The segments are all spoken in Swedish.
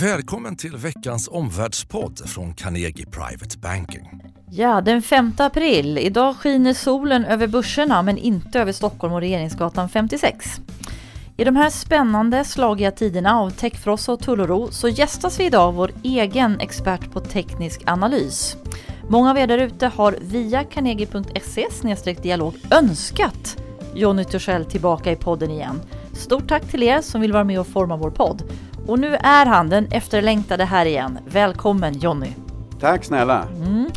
Välkommen till veckans omvärldspodd från Carnegie Private Banking. Ja, den 5 april. Idag skiner solen över börserna men inte över Stockholm och Regeringsgatan 56. I de här spännande, slagiga tiderna av techfrossa och tulloro så gästas vi idag av vår egen expert på teknisk analys. Många av er där ute har via carnegie.se dialog önskat Jonny Torssell tillbaka i podden igen. Stort tack till er som vill vara med och forma vår podd. Och nu är han den efterlängtade här igen. Välkommen Jonny! Tack snälla! Mm.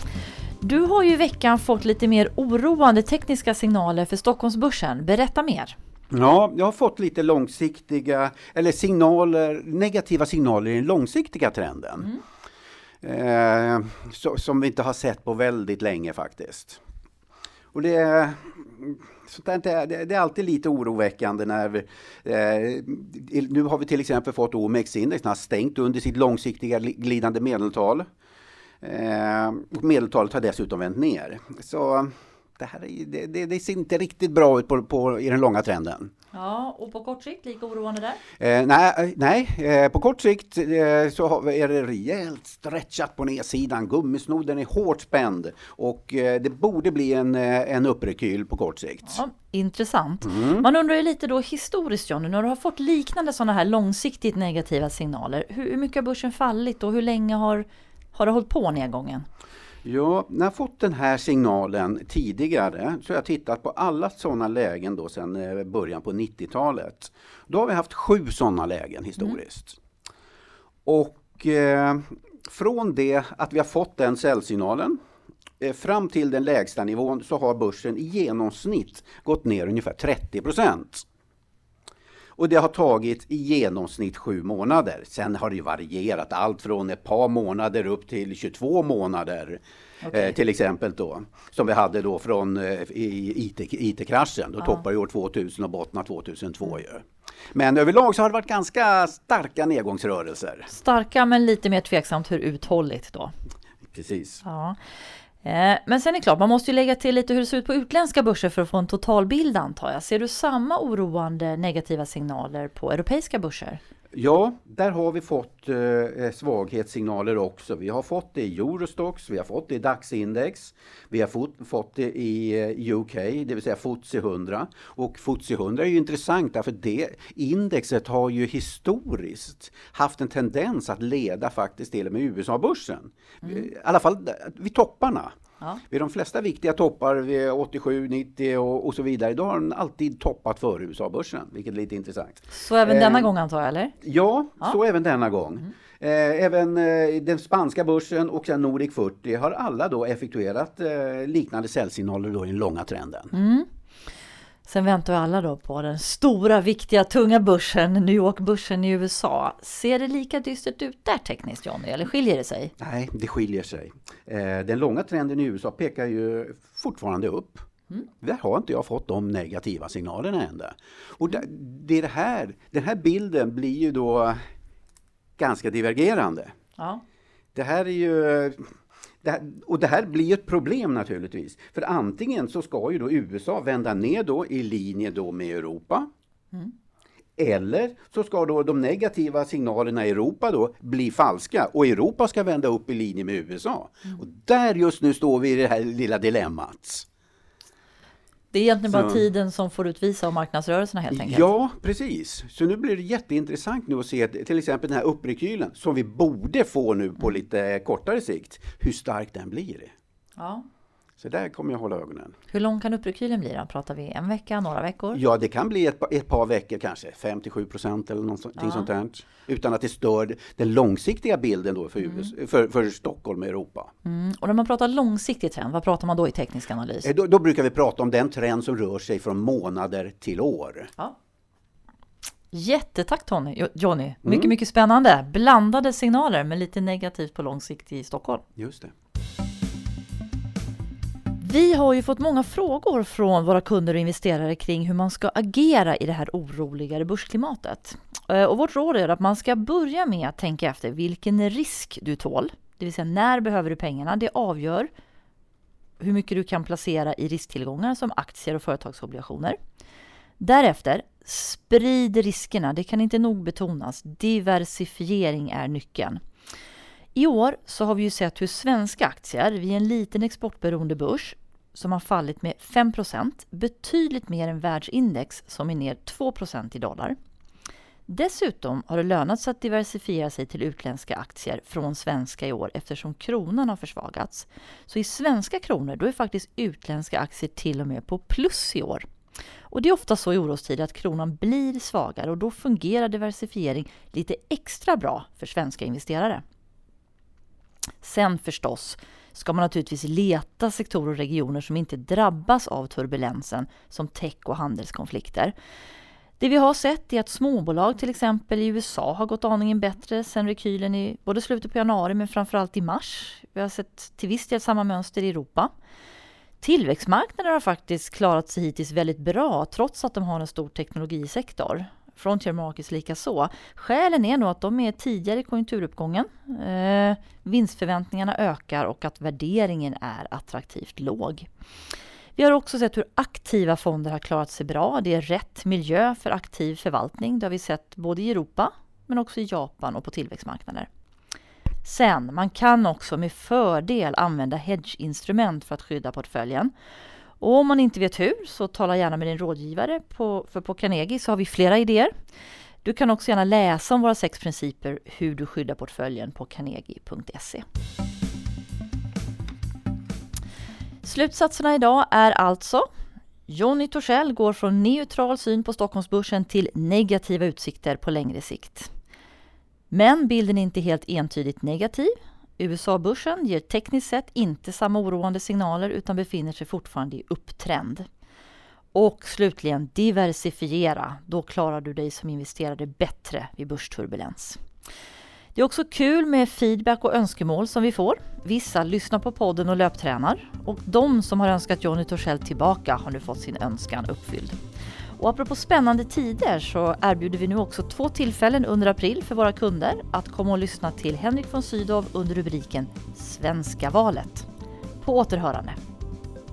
Du har ju i veckan fått lite mer oroande tekniska signaler för Stockholmsbörsen. Berätta mer! Ja, jag har fått lite långsiktiga, eller signaler, negativa signaler i den långsiktiga trenden. Mm. Eh, så, som vi inte har sett på väldigt länge faktiskt. Och det, sånt där, det, det är alltid lite oroväckande när vi, eh, nu har vi till exempel fått OMX-index har stängt under sitt långsiktiga glidande medeltal. Eh, medeltalet har dessutom vänt ner. Så det, här det, det, det, ser inte riktigt bra ut på, på, i den långa trenden. Ja, och på kort sikt lika oroande där? Eh, nej, nej eh, på kort sikt eh, så är det rejält stretchat på nedsidan. Gummisnoden är hårt spänd och eh, det borde bli en, eh, en upprekyl på kort sikt. Ja, intressant. Mm. Man undrar ju lite då historiskt Johnny, när du har fått liknande sådana här långsiktigt negativa signaler. Hur, hur mycket har börsen fallit och hur länge har, har det hållit på nedgången? Ja, när jag fått den här signalen tidigare så har jag tittat på alla sådana lägen då sedan eh, början på 90-talet. Då har vi haft sju sådana lägen historiskt. Mm. Och eh, från det att vi har fått den säljsignalen eh, fram till den lägsta nivån så har börsen i genomsnitt gått ner ungefär 30 procent. Och det har tagit i genomsnitt sju månader. Sen har det varierat allt från ett par månader upp till 22 månader. Okay. Eh, till exempel då. Som vi hade då från eh, IT-kraschen. Då ja. toppade år 2000 och bottnade 2002 ju. Men överlag så har det varit ganska starka nedgångsrörelser. Starka men lite mer tveksamt hur uthålligt då. Precis. Ja. Eh, men sen är det klart, man måste ju lägga till lite hur det ser ut på utländska börser för att få en totalbild antar jag. Ser du samma oroande negativa signaler på europeiska börser? Ja, där har vi fått eh, svaghetssignaler också. Vi har fått det i Eurostox, vi har fått det i DAX-index, vi har fått, fått det i eh, UK, det vill säga FTSE 100. Och FTSE 100 är ju intressant därför det indexet har ju historiskt haft en tendens att leda faktiskt till och med USA-börsen. Mm. I alla fall vid topparna. Ja. Vid de flesta viktiga toppar, vid 87, 90 och, och så vidare, då har den alltid toppat före USA-börsen, vilket är lite intressant. Så även eh, denna gång antar jag, eller? Ja, ja. så även denna gång. Mm. Eh, även eh, den spanska börsen och sen Nordic 40 har alla då effektuerat eh, liknande säljsignaler då i den långa trenden. Mm. Sen väntar vi alla då på den stora, viktiga, tunga börsen, New York-börsen i USA. Ser det lika dystert ut där tekniskt Johnny, eller skiljer det sig? Nej, det skiljer sig. Eh, den långa trenden i USA pekar ju fortfarande upp. Mm. Där har inte jag fått de negativa signalerna än. Och det, det här, den här bilden blir ju då ganska divergerande. Ja. Det här är ju det här, och det här blir ett problem naturligtvis. För antingen så ska ju då USA vända ner då i linje då med Europa. Mm. Eller så ska då de negativa signalerna i Europa då bli falska och Europa ska vända upp i linje med USA. Mm. Och där just nu står vi i det här lilla dilemmat. Det är egentligen bara tiden som får utvisa och marknadsrörelserna helt enkelt? Ja, precis. Så nu blir det jätteintressant nu att se till exempel den här upprekylen som vi borde få nu på lite kortare sikt, hur stark den blir. Ja. Så där kommer jag hålla ögonen. Hur lång kan upprekylen bli då? Pratar vi en vecka, några veckor? Ja, det kan bli ett, ett par veckor kanske, 5-7 procent eller någonting ja. sånt där. Utan att det stör den långsiktiga bilden då för, mm. för, för Stockholm och Europa. Mm. Och när man pratar långsiktig trend, vad pratar man då i teknisk analys? Eh, då, då brukar vi prata om den trend som rör sig från månader till år. Ja. Jättetack Tony, Johnny. Mycket, mm. mycket spännande. Blandade signaler men lite negativt på lång sikt i Stockholm. Just det. Vi har ju fått många frågor från våra kunder och investerare kring hur man ska agera i det här oroligare börsklimatet. Eh, och vårt råd är att man ska börja med att tänka efter vilken risk du tål. Det vill säga när behöver du pengarna? Det avgör hur mycket du kan placera i risktillgångar som aktier och företagsobligationer. Därefter, sprid riskerna. Det kan inte nog betonas. Diversifiering är nyckeln. I år så har vi ju sett hur svenska aktier vid en liten exportberoende börs som har fallit med 5% betydligt mer än världsindex som är ner 2% i dollar. Dessutom har det lönat sig att diversifiera sig till utländska aktier från svenska i år eftersom kronan har försvagats. Så i svenska kronor då är faktiskt utländska aktier till och med på plus i år. Och det är ofta så i orostider att kronan blir svagare och då fungerar diversifiering lite extra bra för svenska investerare. Sen förstås ska man naturligtvis leta sektorer och regioner som inte drabbas av turbulensen som tech och handelskonflikter. Det vi har sett är att småbolag till exempel i USA har gått aningen bättre sen rekylen i både slutet på januari men framförallt i mars. Vi har sett till viss del samma mönster i Europa. Tillväxtmarknader har faktiskt klarat sig hittills väldigt bra trots att de har en stor teknologisektor. Frontier Markets likaså. Skälen är nog att de är tidigare i konjunkturuppgången. Eh, vinstförväntningarna ökar och att värderingen är attraktivt låg. Vi har också sett hur aktiva fonder har klarat sig bra. Det är rätt miljö för aktiv förvaltning. Det har vi sett både i Europa men också i Japan och på tillväxtmarknader. Sen, man kan också med fördel använda hedgeinstrument för att skydda portföljen. Och om man inte vet hur så tala gärna med din rådgivare. På, för på Carnegie så har vi flera idéer. Du kan också gärna läsa om våra sex principer hur du skyddar portföljen på carnegie.se. Slutsatserna idag är alltså Jonny Torssell går från neutral syn på Stockholmsbörsen till negativa utsikter på längre sikt. Men bilden är inte helt entydigt negativ. USA-börsen ger tekniskt sett inte samma oroande signaler utan befinner sig fortfarande i upptrend. Och slutligen diversifiera. Då klarar du dig som investerare bättre vid börsturbulens. Det är också kul med feedback och önskemål som vi får. Vissa lyssnar på podden och löptränar och de som har önskat Johnny Torssell tillbaka har nu fått sin önskan uppfylld. Och apropå spännande tider så erbjuder vi nu också två tillfällen under april för våra kunder att komma och lyssna till Henrik von Sydow under rubriken Svenska valet. På återhörande.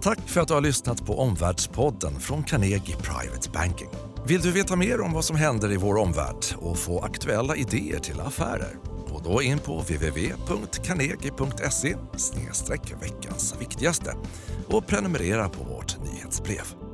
Tack för att du har lyssnat på Omvärldspodden från Carnegie Private Banking. Vill du veta mer om vad som händer i vår omvärld och få aktuella idéer till affärer? Gå då in på www.carnegie.se veckans viktigaste och prenumerera på vårt nyhetsbrev.